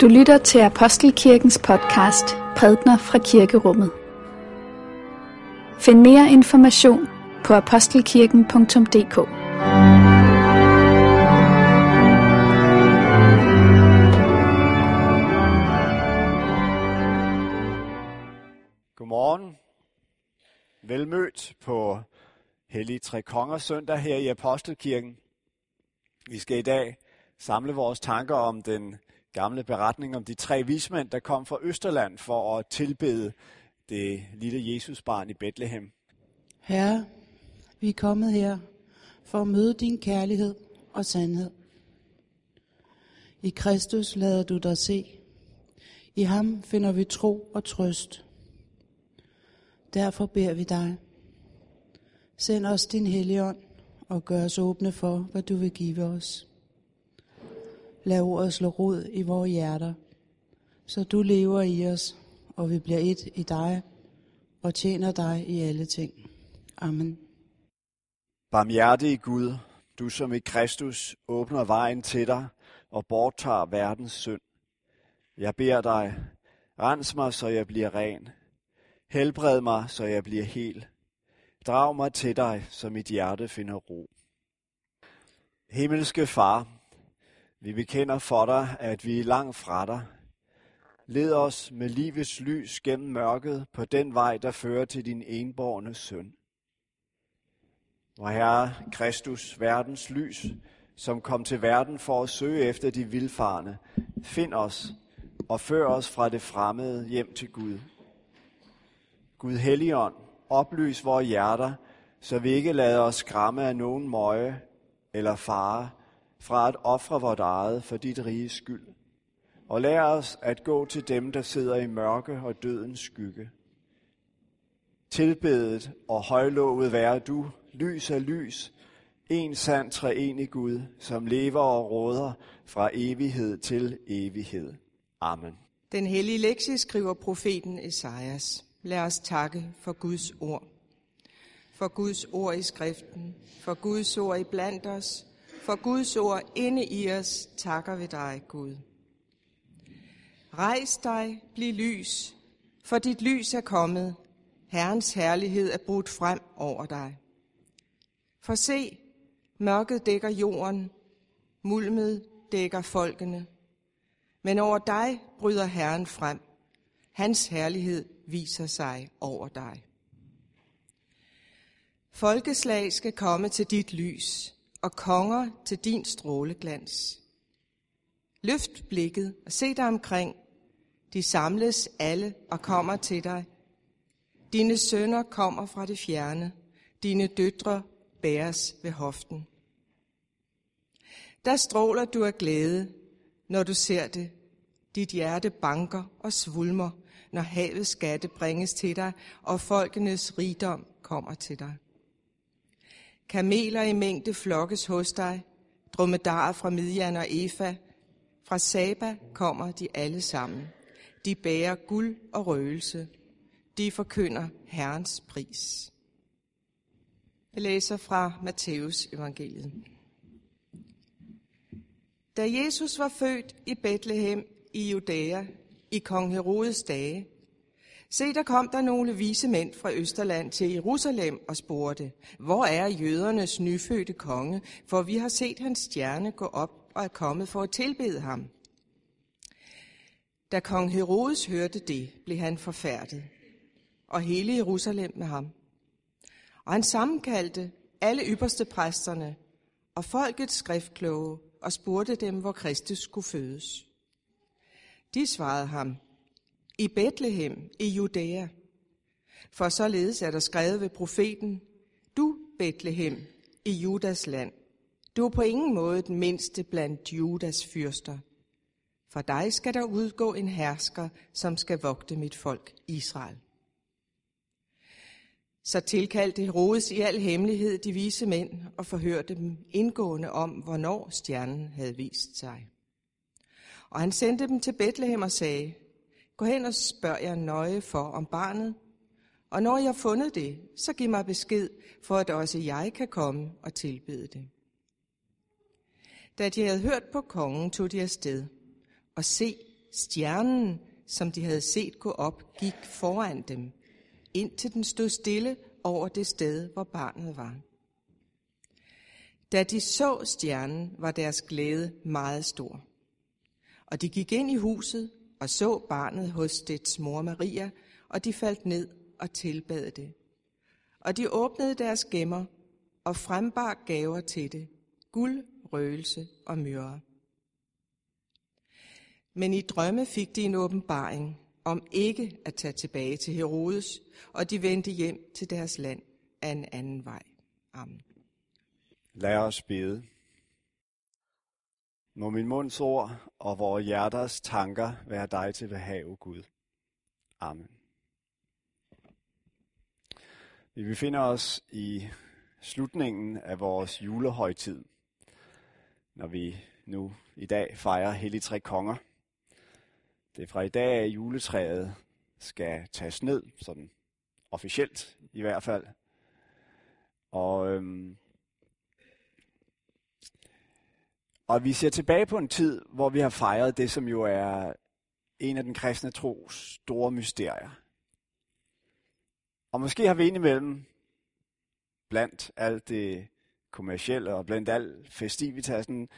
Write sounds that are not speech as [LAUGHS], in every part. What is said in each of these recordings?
Du lytter til Apostelkirkens podcast Prædner fra Kirkerummet. Find mere information på apostelkirken.dk Godmorgen. Velmødt på Hellig Tre Konger søndag her i Apostelkirken. Vi skal i dag samle vores tanker om den gamle beretning om de tre vismænd, der kom fra Østerland for at tilbede det lille Jesusbarn i Bethlehem. Herre, vi er kommet her for at møde din kærlighed og sandhed. I Kristus lader du dig se. I ham finder vi tro og trøst. Derfor beder vi dig. Send os din helligånd og gør os åbne for, hvad du vil give os. Lad ordet slå rod i vores hjerter, så du lever i os, og vi bliver et i dig og tjener dig i alle ting. Amen. Barmhjertige Gud, du som i Kristus åbner vejen til dig og borttager verdens synd. Jeg beder dig, rens mig, så jeg bliver ren. Helbred mig, så jeg bliver hel. Drag mig til dig, så mit hjerte finder ro. Himmelske Far, vi bekender for dig, at vi er langt fra dig. Led os med livets lys gennem mørket på den vej, der fører til din enborne søn. Vor Herre Kristus, verdens lys, som kom til verden for at søge efter de vilfarne, find os og før os fra det fremmede hjem til Gud. Gud Helligånd, oplys vores hjerter, så vi ikke lader os skræmme af nogen møje eller fare, fra at ofre vort eget for dit rige skyld. Og lær os at gå til dem, der sidder i mørke og dødens skygge. Tilbedet og højlovet være du, lys af lys, en sand treenig Gud, som lever og råder fra evighed til evighed. Amen. Den hellige lektie skriver profeten Esajas. Lad os takke for Guds ord. For Guds ord i skriften, for Guds ord i blandt os, for Guds ord inde i os, takker vi dig, Gud. Rejs dig, bliv lys, for dit lys er kommet. Herrens herlighed er brudt frem over dig. For se, mørket dækker jorden, mulmet dækker folkene. Men over dig bryder Herren frem. Hans herlighed viser sig over dig. Folkeslag skal komme til dit lys, og konger til din stråleglans. Løft blikket og se dig omkring. De samles alle og kommer til dig. Dine sønner kommer fra det fjerne. Dine døtre bæres ved hoften. Der stråler du af glæde, når du ser det. Dit hjerte banker og svulmer, når havets skatte bringes til dig, og folkenes rigdom kommer til dig. Kameler i mængde flokkes hos dig, dromedarer fra Midian og Efa. Fra Saba kommer de alle sammen. De bærer guld og røgelse. De forkynder Herrens pris. Jeg læser fra Matthæus evangeliet. Da Jesus var født i Bethlehem i Judæa i kong Herodes dage, Se, der kom der nogle vise mænd fra Østerland til Jerusalem og spurgte, hvor er jødernes nyfødte konge, for vi har set hans stjerne gå op og er kommet for at tilbede ham. Da kong Herodes hørte det, blev han forfærdet, og hele Jerusalem med ham. Og han sammenkaldte alle ypperste præsterne og folkets skriftkloge og spurgte dem, hvor Kristus skulle fødes. De svarede ham, i Bethlehem i Judæa. For således er der skrevet ved profeten, du Bethlehem i Judas land. Du er på ingen måde den mindste blandt Judas fyrster. For dig skal der udgå en hersker, som skal vogte mit folk Israel. Så tilkaldte Herodes i al hemmelighed de vise mænd og forhørte dem indgående om, hvornår stjernen havde vist sig. Og han sendte dem til Bethlehem og sagde, Gå hen og spørg jer nøje for om barnet, og når jeg har fundet det, så giv mig besked, for at også jeg kan komme og tilbede det. Da de havde hørt på kongen, tog de afsted, og se, Stjernen, som de havde set gå op, gik foran dem, indtil den stod stille over det sted, hvor barnet var. Da de så stjernen, var deres glæde meget stor. Og de gik ind i huset og så barnet hos dets mor Maria, og de faldt ned og tilbad det. Og de åbnede deres gemmer og frembar gaver til det, guld, røgelse og myrre. Men i drømme fik de en åbenbaring om ikke at tage tilbage til Herodes, og de vendte hjem til deres land af en anden vej. Amen. Lad os bede. Må min munds ord og vores hjerters tanker være dig til behag, Gud. Amen. Vi befinder os i slutningen af vores julehøjtid, når vi nu i dag fejrer Hellig Tre Konger. Det er fra i dag, at juletræet skal tages ned, sådan officielt i hvert fald. Og, øhm, og vi ser tilbage på en tid, hvor vi har fejret det, som jo er en af den kristne tros store mysterier. Og måske har vi indimellem, blandt alt det kommercielle og blandt alt festivitasen,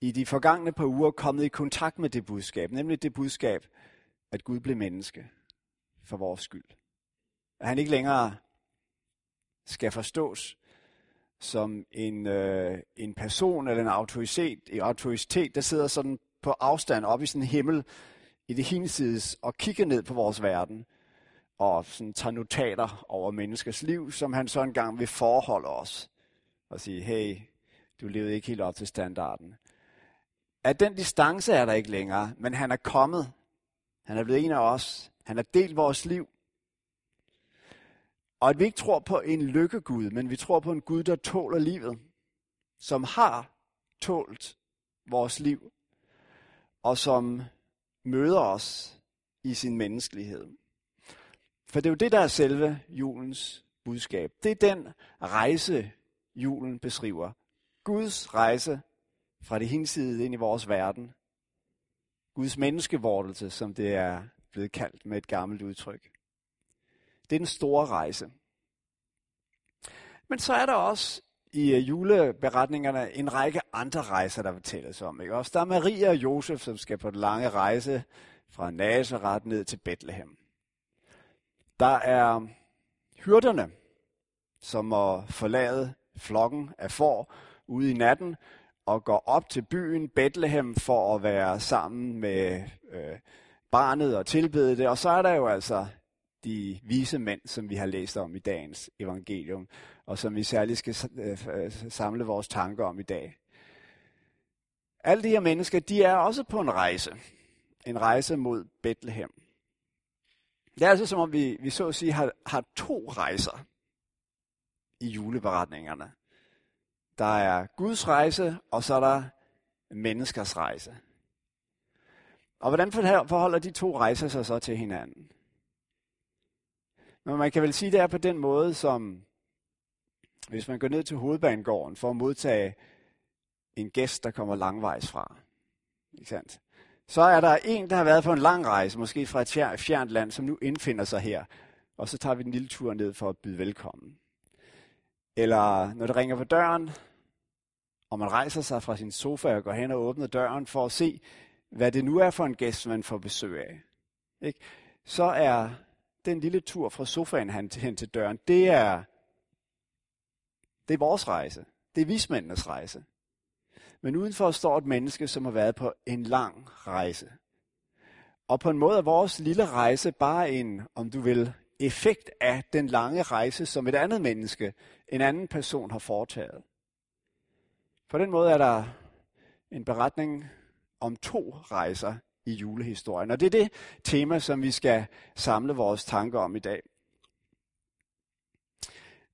i de forgangne par uger kommet i kontakt med det budskab, nemlig det budskab, at Gud blev menneske for vores skyld. At han ikke længere skal forstås som en, øh, en person eller en autoritet, en autoritet, der sidder sådan på afstand op i sådan en himmel i det hinsides og kigger ned på vores verden og sådan tager notater over menneskers liv, som han så engang vil forholde os og sige, hey, du levede ikke helt op til standarden. At den distance er der ikke længere, men han er kommet. Han er blevet en af os. Han har delt vores liv. Og at vi ikke tror på en lykkegud, men vi tror på en Gud, der tåler livet. Som har tålt vores liv. Og som møder os i sin menneskelighed. For det er jo det, der er selve julens budskab. Det er den rejse, julen beskriver. Guds rejse fra det hinsidige ind i vores verden. Guds menneskevortelse, som det er blevet kaldt med et gammelt udtryk. Det er den store rejse. Men så er der også i øh, juleberetningerne en række andre rejser, der fortælles om. Ikke? Også der er Maria og Josef, som skal på den lange rejse fra Nazareth ned til Bethlehem. Der er hyrderne, som må forlade flokken af får ude i natten og går op til byen Bethlehem for at være sammen med øh, barnet og tilbede det. Og så er der jo altså de vise mænd, som vi har læst om i dagens evangelium, og som vi særligt skal øh, øh, samle vores tanker om i dag. Alle de her mennesker, de er også på en rejse. En rejse mod Bethlehem. Det er altså som om vi, vi så at sige har, har to rejser i juleberetningerne. Der er Guds rejse, og så er der menneskers rejse. Og hvordan forholder de to rejser sig så til hinanden? Men man kan vel sige, det er på den måde, som hvis man går ned til hovedbanegården for at modtage en gæst, der kommer langvejs fra. Ikke sandt? Så er der en, der har været på en lang rejse, måske fra et fjernt land, som nu indfinder sig her. Og så tager vi en lille tur ned for at byde velkommen. Eller når det ringer på døren, og man rejser sig fra sin sofa og går hen og åbner døren for at se, hvad det nu er for en gæst, man får besøg af. Ikke? Så er den lille tur fra sofaen hen til, hen til døren, det er, det er vores rejse. Det er vismændenes rejse. Men udenfor står et menneske, som har været på en lang rejse. Og på en måde er vores lille rejse bare en, om du vil, effekt af den lange rejse, som et andet menneske, en anden person har foretaget. På den måde er der en beretning om to rejser i julehistorien. Og det er det tema, som vi skal samle vores tanker om i dag.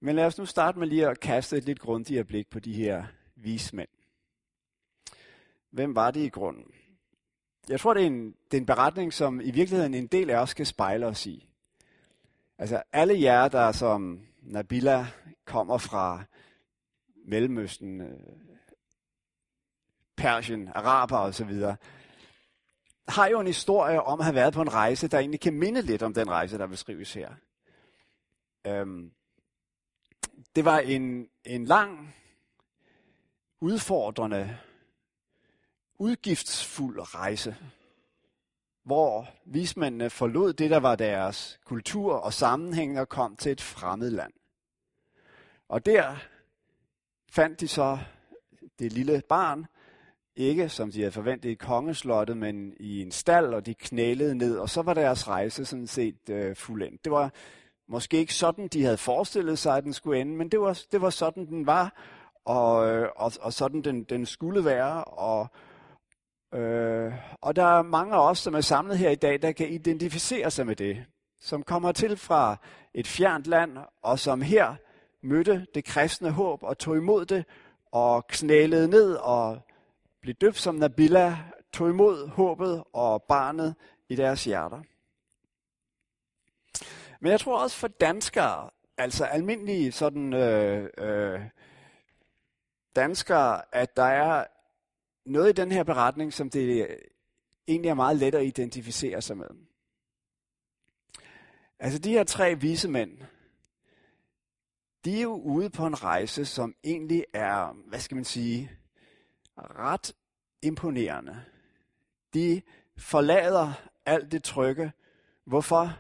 Men lad os nu starte med lige at kaste et lidt grundigere blik på de her vismænd. Hvem var det i grunden? Jeg tror, det er, en, det er en beretning, som i virkeligheden en del af os skal spejle os i. Altså alle jer, der som Nabila kommer fra Mellemøsten, øh, Persien, Araber osv., har jo en historie om at have været på en rejse, der egentlig kan minde lidt om den rejse, der beskrives her. Øhm, det var en, en lang, udfordrende, udgiftsfuld rejse, hvor vismændene forlod det, der var deres kultur og sammenhæng og kom til et fremmed land. Og der fandt de så det lille barn, ikke som de havde forventet i kongeslottet, men i en stald, og de knælede ned, og så var deres rejse sådan set øh, fuldendt. Det var måske ikke sådan, de havde forestillet sig, at den skulle ende, men det var, det var sådan, den var, og, øh, og, og sådan den, den skulle være. Og, øh, og der er mange af os, som er samlet her i dag, der kan identificere sig med det, som kommer til fra et fjernt land, og som her mødte det kristne håb og tog imod det, og knælede ned og blev døbt som Nabila, tog imod håbet og barnet i deres hjerter. Men jeg tror også for danskere, altså almindelige sådan øh, øh, danskere, at der er noget i den her beretning, som det øh, egentlig er meget let at identificere sig med. Altså de her tre vise mænd, de er jo ude på en rejse, som egentlig er, hvad skal man sige, ret imponerende. De forlader alt det trygge. Hvorfor?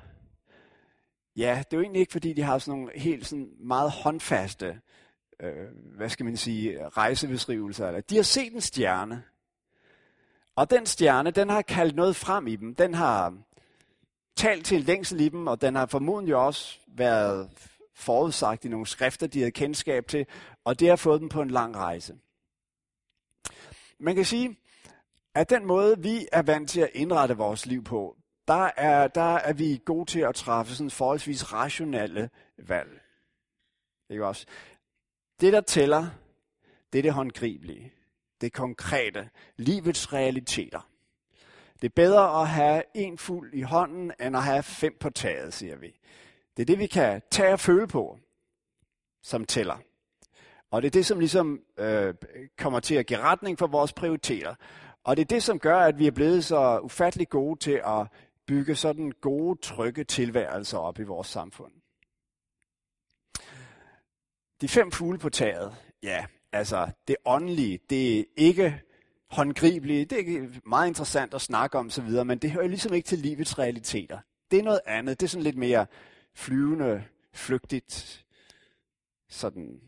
Ja, det er jo egentlig ikke, fordi de har sådan nogle helt sådan meget håndfaste, øh, hvad skal man sige, rejsebeskrivelser. Eller. De har set en stjerne. Og den stjerne, den har kaldt noget frem i dem. Den har talt til en længsel i dem, og den har formodentlig også været forudsagt i nogle skrifter, de havde kendskab til, og det har fået dem på en lang rejse. Man kan sige, at den måde, vi er vant til at indrette vores liv på, der er, der er vi gode til at træffe sådan forholdsvis rationelle valg. Ikke også? Det, der tæller, det er det håndgribelige. Det konkrete. Livets realiteter. Det er bedre at have en fuld i hånden, end at have fem på taget, siger vi. Det er det, vi kan tage og føle på, som tæller. Og det er det, som ligesom øh, kommer til at give retning for vores prioriteter. Og det er det, som gør, at vi er blevet så ufattelig gode til at bygge sådan gode, trygge tilværelser op i vores samfund. De fem fugle på taget, ja, altså det åndelige, det er ikke håndgribelige, det er meget interessant at snakke om osv., men det hører ligesom ikke til livets realiteter. Det er noget andet, det er sådan lidt mere flyvende, flygtigt, sådan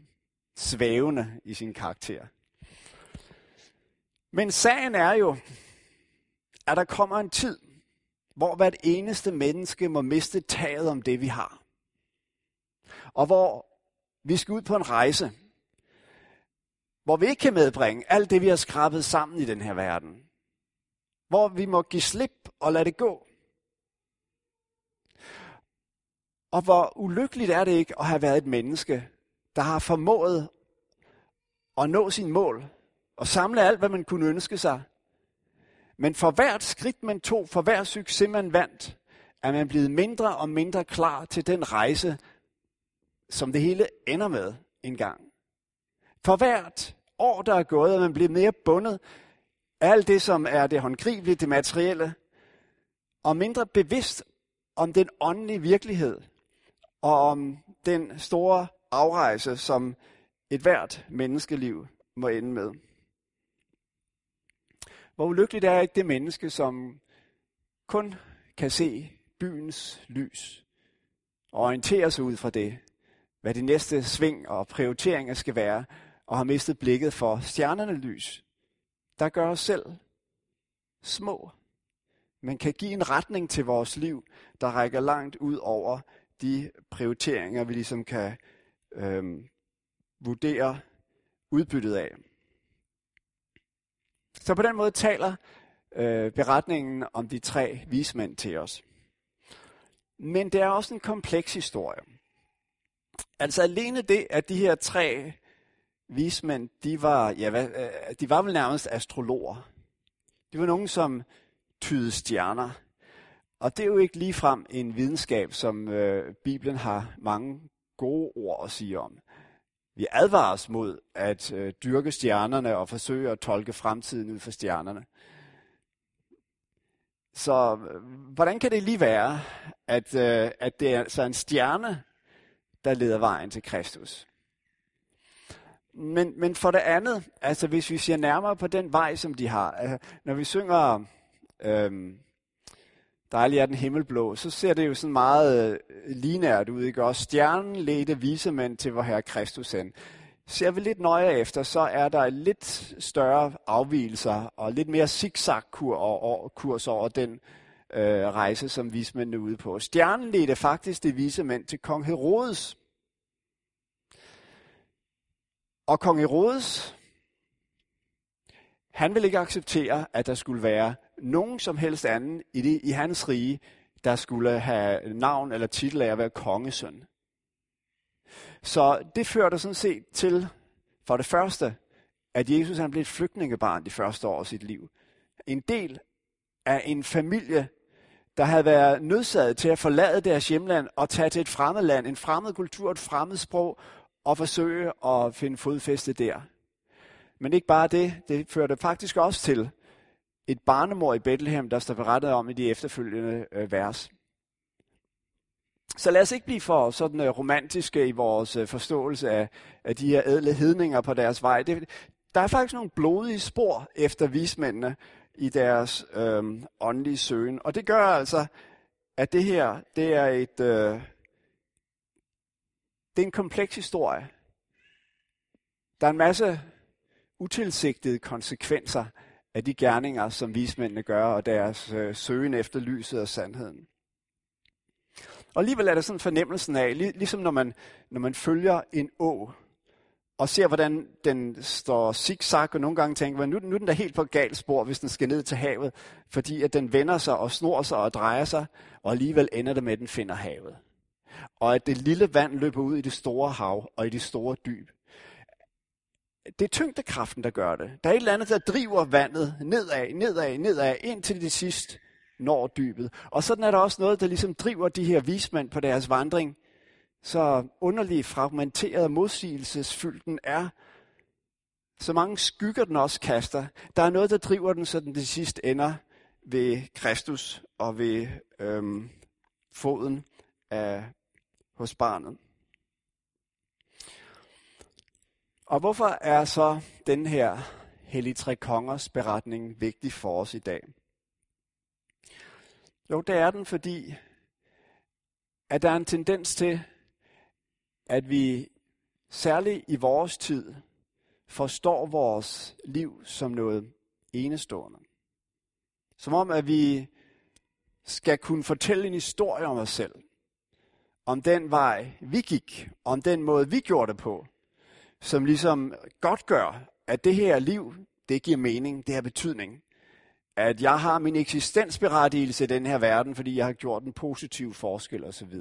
svævende i sin karakter. Men sagen er jo, at der kommer en tid, hvor hvert eneste menneske må miste taget om det, vi har. Og hvor vi skal ud på en rejse, hvor vi ikke kan medbringe alt det, vi har skrabet sammen i den her verden. Hvor vi må give slip og lade det gå. Og hvor ulykkeligt er det ikke at have været et menneske, der har formået at nå sin mål og samle alt, hvad man kunne ønske sig. Men for hvert skridt, man tog, for hver succes, man vandt, er man blevet mindre og mindre klar til den rejse, som det hele ender med en gang. For hvert år, der er gået, er man blevet mere bundet af alt det, som er det håndgribelige, det materielle, og mindre bevidst om den åndelige virkelighed, og om den store afrejse, som et hvert menneskeliv må ende med. Hvor ulykkeligt er ikke det menneske, som kun kan se byens lys og orientere sig ud fra det, hvad de næste sving og prioriteringer skal være, og har mistet blikket for stjernerne lys, der gør os selv små, men kan give en retning til vores liv, der rækker langt ud over de prioriteringer, vi ligesom kan øhm, vurdere udbyttet af. Så på den måde taler øh, beretningen om de tre vismænd til os. Men det er også en kompleks historie. Altså alene det, at de her tre vismænd, de var, ja, hvad, øh, de var vel nærmest astrologer. De var nogen, som tydede stjerner. Og det er jo ikke ligefrem en videnskab, som øh, Bibelen har mange gode ord at sige om. Vi advares mod at øh, dyrke stjernerne og forsøge at tolke fremtiden ud for stjernerne. så øh, hvordan kan det lige være, at, øh, at det er så en stjerne, der leder vejen til Kristus? Men, men for det andet, altså hvis vi ser nærmere på den vej, som de har, altså, når vi synger øhm, Dejlig er den himmelblå, så ser det jo sådan meget øh, linært ud, ikke? Og stjernen ledte visemænd til vor Herre Kristus hen. Ser vi lidt nøje efter, så er der lidt større afvielser og lidt mere zigzag-kurs over den øh, rejse, som vismændene er ude på. Stjernen ledte faktisk de visemænd til kong Herodes. Og kong Herodes, han ville ikke acceptere, at der skulle være nogen som helst anden i, det, i hans rige, der skulle have navn eller titel af at være kongesøn. Så det førte sådan set til, for det første, at Jesus han blev et flygtningebarn de første år af sit liv. En del af en familie, der havde været nødsaget til at forlade deres hjemland og tage til et fremmed land, en fremmed kultur, et fremmed sprog, og forsøge at finde fodfæste der. Men ikke bare det, det førte faktisk også til et barnemor i Bethlehem, der står berettet om i de efterfølgende øh, vers. Så lad os ikke blive for sådan øh, romantiske i vores øh, forståelse af, af de her ædle hedninger på deres vej. Det, der er faktisk nogle blodige spor efter vismændene i deres øh, åndelige søgen. Og det gør altså, at det her, det er et, øh, det er en kompleks historie. Der er en masse utilsigtede konsekvenser af de gerninger, som vismændene gør, og deres øh, søgen efter lyset og sandheden. Og alligevel er der sådan fornemmelsen af, ligesom når man, når man følger en å, og ser, hvordan den står zigzag, og nogle gange tænker man, nu, nu er den da helt på galt spor, hvis den skal ned til havet, fordi at den vender sig og snor sig og drejer sig, og alligevel ender det med, at den finder havet. Og at det lille vand løber ud i det store hav og i det store dyb det er tyngdekraften, der gør det. Der er et eller andet, der driver vandet nedad, nedad, nedad, indtil det sidst når dybet. Og sådan er der også noget, der ligesom driver de her vismænd på deres vandring. Så underlig fragmenteret og modsigelsesfyldt er, så mange skygger den også kaster. Der er noget, der driver den, så den til sidst ender ved Kristus og ved øhm, foden af, hos barnet. Og hvorfor er så den her Hellig Tre Kongers beretning vigtig for os i dag? Jo, det er den, fordi at der er en tendens til, at vi særligt i vores tid forstår vores liv som noget enestående. Som om, at vi skal kunne fortælle en historie om os selv. Om den vej, vi gik. Om den måde, vi gjorde det på som ligesom godt gør, at det her liv, det giver mening, det har betydning. At jeg har min eksistensberettigelse i den her verden, fordi jeg har gjort en positiv forskel osv.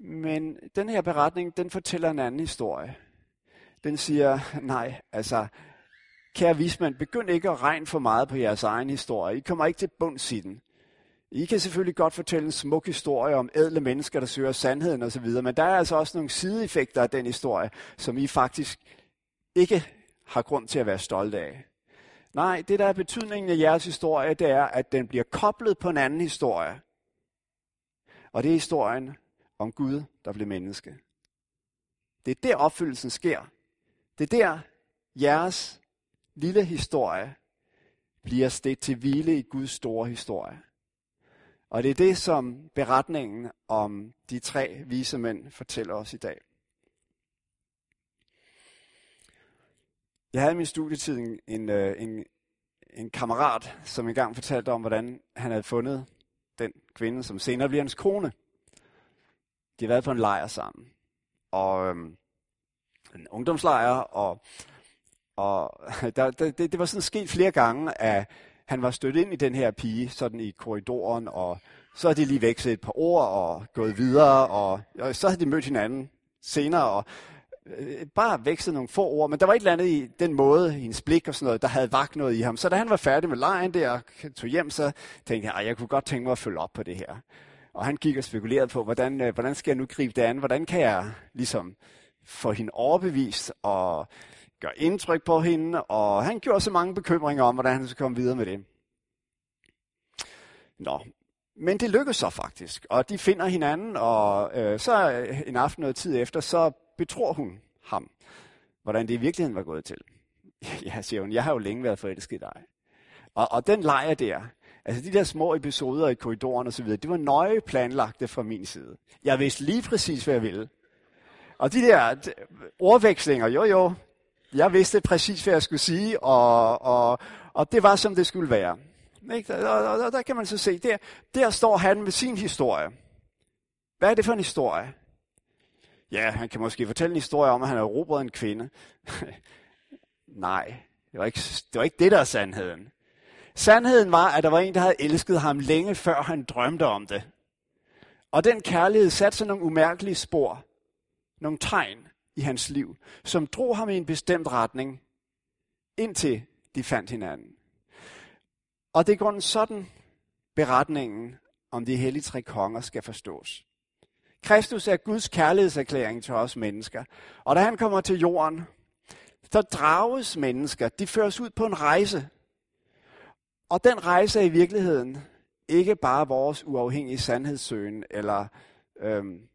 Men den her beretning, den fortæller en anden historie. Den siger, [LAUGHS] nej, altså, kære vismand, begynd ikke at regne for meget på jeres egen historie. I kommer ikke til bunds i den. I kan selvfølgelig godt fortælle en smuk historie om ædle mennesker, der søger sandheden osv., men der er altså også nogle sideeffekter af den historie, som I faktisk ikke har grund til at være stolte af. Nej, det der er betydningen af jeres historie, det er, at den bliver koblet på en anden historie. Og det er historien om Gud, der blev menneske. Det er der opfyldelsen sker. Det er der jeres lille historie bliver stedt til hvile i Guds store historie. Og det er det, som beretningen om de tre vise mænd fortæller os i dag. Jeg havde i min studietid en, en, øh, en, en kammerat, som engang fortalte om, hvordan han havde fundet den kvinde, som senere bliver hans kone. De har været på en lejr sammen. Og øhm, en ungdomslejr, og, og [LAUGHS] der, det, det var sådan sket flere gange, at han var stødt ind i den her pige, sådan i korridoren, og så havde de lige vekslet et par ord og gået videre, og, og så havde de mødt hinanden senere, og øh, bare vekslet nogle få ord, men der var et eller andet i den måde, hendes blik og sådan noget, der havde vagt noget i ham. Så da han var færdig med lejen der og tog hjem, så tænkte jeg, jeg kunne godt tænke mig at følge op på det her. Og han gik og spekulerede på, hvordan, øh, hvordan skal jeg nu gribe det an? Hvordan kan jeg ligesom få hende overbevist og gør indtryk på hende? Og han gjorde så mange bekymringer om, hvordan han skulle komme videre med det. Nå, men det lykkedes så faktisk, og de finder hinanden, og øh, så øh, en aften noget tid efter, så betror hun ham, hvordan det i virkeligheden var gået til. [LAUGHS] Ja, siger hun, jeg har jo længe været forelsket i dig. Og, og den lejer der, altså de der små episoder i korridoren og så videre, det var nøje planlagte fra min side. Jeg vidste lige præcis, hvad jeg ville. Og de der øh, ordvekslinger, jo jo, jeg vidste præcis, hvad jeg skulle sige, og, og, og det var, som det skulle være. Ikke? Og, og, og der kan man så se, der, der står han med sin historie. Hvad er det for en historie? Ja, han kan måske fortælle en historie om, at han har erobret en kvinde. [LAUGHS] Nej, det var, ikke, det var ikke det, der er sandheden. Sandheden var, at der var en, der havde elsket ham længe før han drømte om det. Og den kærlighed satte sig nogle umærkelige spor, nogle tegn i hans liv, som drog ham i en bestemt retning, indtil de fandt hinanden. Og det er grunden sådan, beretningen om de hellige tre konger skal forstås. Kristus er Guds kærlighedserklæring til os mennesker. Og da han kommer til jorden, så drages mennesker, de føres ud på en rejse. Og den rejse er i virkeligheden ikke bare vores uafhængige sandhedssøgen eller øhm,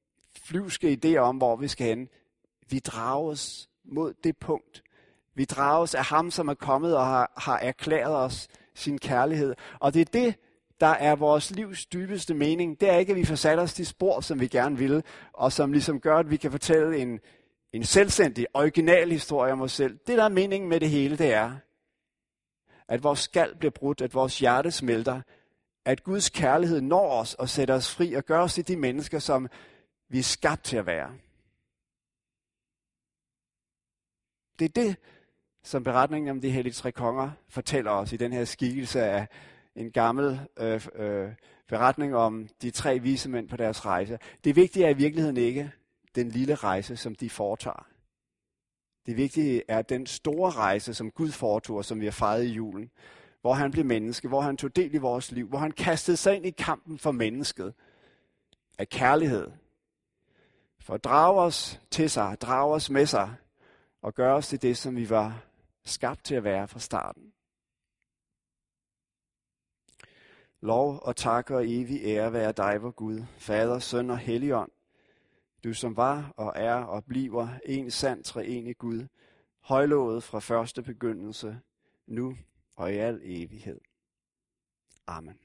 flyvske idéer om, hvor vi skal hen. Vi drages mod det punkt. Vi drages af ham, som er kommet og har, har erklæret os sin kærlighed. Og det er det, der er vores livs dybeste mening. Det er ikke, at vi får sat os de spor, som vi gerne vil, og som ligesom gør, at vi kan fortælle en, en selvstændig, original historie om os selv. Det, der er meningen med det hele, det er, at vores skal bliver brudt, at vores hjerte smelter, at Guds kærlighed når os og sætter os fri og gør os til de mennesker, som vi er skabt til at være. Det er det, som beretningen om de hellige tre konger fortæller os i den her skikkelse af en gammel øh, øh, beretning om de tre vise mænd på deres rejse. Det vigtige er i virkeligheden ikke den lille rejse, som de foretager. Det vigtige er den store rejse, som Gud foretog, som vi har fejret i julen, hvor han blev menneske, hvor han tog del i vores liv, hvor han kastede sig ind i kampen for mennesket af kærlighed, for at drage os til sig, drage os med sig, og gøre os til det, som vi var skabt til at være fra starten. Lov og tak og evig ære være dig, vor Gud, Fader, Søn og Helligånd, du som var og er og bliver en sand treenig Gud, højlovet fra første begyndelse, nu og i al evighed. Amen.